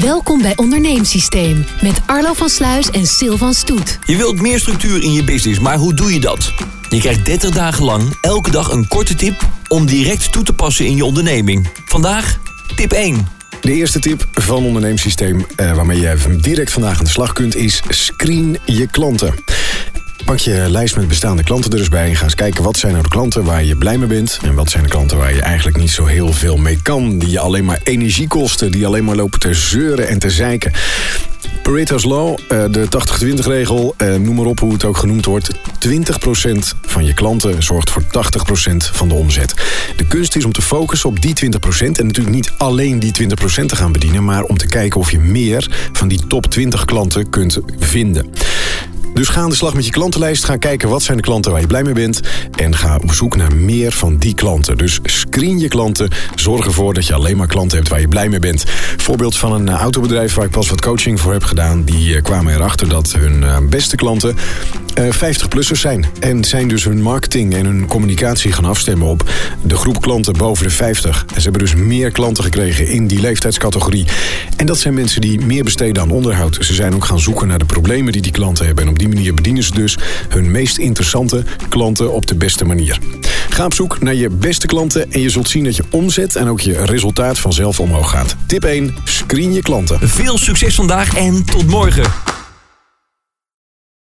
Welkom bij Onderneemsysteem met Arlo van Sluis en Sil van Stoet. Je wilt meer structuur in je business, maar hoe doe je dat? Je krijgt 30 dagen lang elke dag een korte tip om direct toe te passen in je onderneming. Vandaag tip 1. De eerste tip van onderneemsysteem uh, waarmee je direct vandaag aan de slag kunt is screen je klanten. Pak je lijst met bestaande klanten er eens bij en ga eens kijken wat zijn nou de klanten waar je blij mee bent. En wat zijn de klanten waar je eigenlijk niet zo heel veel mee kan. Die je alleen maar energie kosten, die alleen maar lopen te zeuren en te zeiken. Pareto's Law, eh, de 80-20 regel, eh, noem maar op hoe het ook genoemd wordt. 20% van je klanten zorgt voor 80% van de omzet. De kunst is om te focussen op die 20% en natuurlijk niet alleen die 20% te gaan bedienen, maar om te kijken of je meer van die top 20 klanten kunt vinden. Dus ga aan de slag met je klantenlijst. Ga kijken wat zijn de klanten waar je blij mee bent. En ga op zoek naar meer van die klanten. Dus screen je klanten. Zorg ervoor dat je alleen maar klanten hebt waar je blij mee bent. Voorbeeld van een eh, autobedrijf waar ik pas wat coaching voor heb gedaan. Die eh, kwamen erachter dat hun eh, beste klanten 50-plussers zijn. En zijn dus hun marketing en hun communicatie gaan afstemmen op de groep klanten boven de 50. En ze hebben dus meer klanten gekregen in die leeftijdscategorie. En dat zijn mensen die meer besteden aan onderhoud. Ze zijn ook gaan zoeken naar de problemen die die klanten hebben. En op die manier bedienen ze dus hun meest interessante klanten op de beste manier. Ga op zoek naar je beste klanten en je zult zien dat je omzet en ook je resultaat vanzelf omhoog gaat. Tip 1. Screen je klanten. Veel succes vandaag en tot morgen.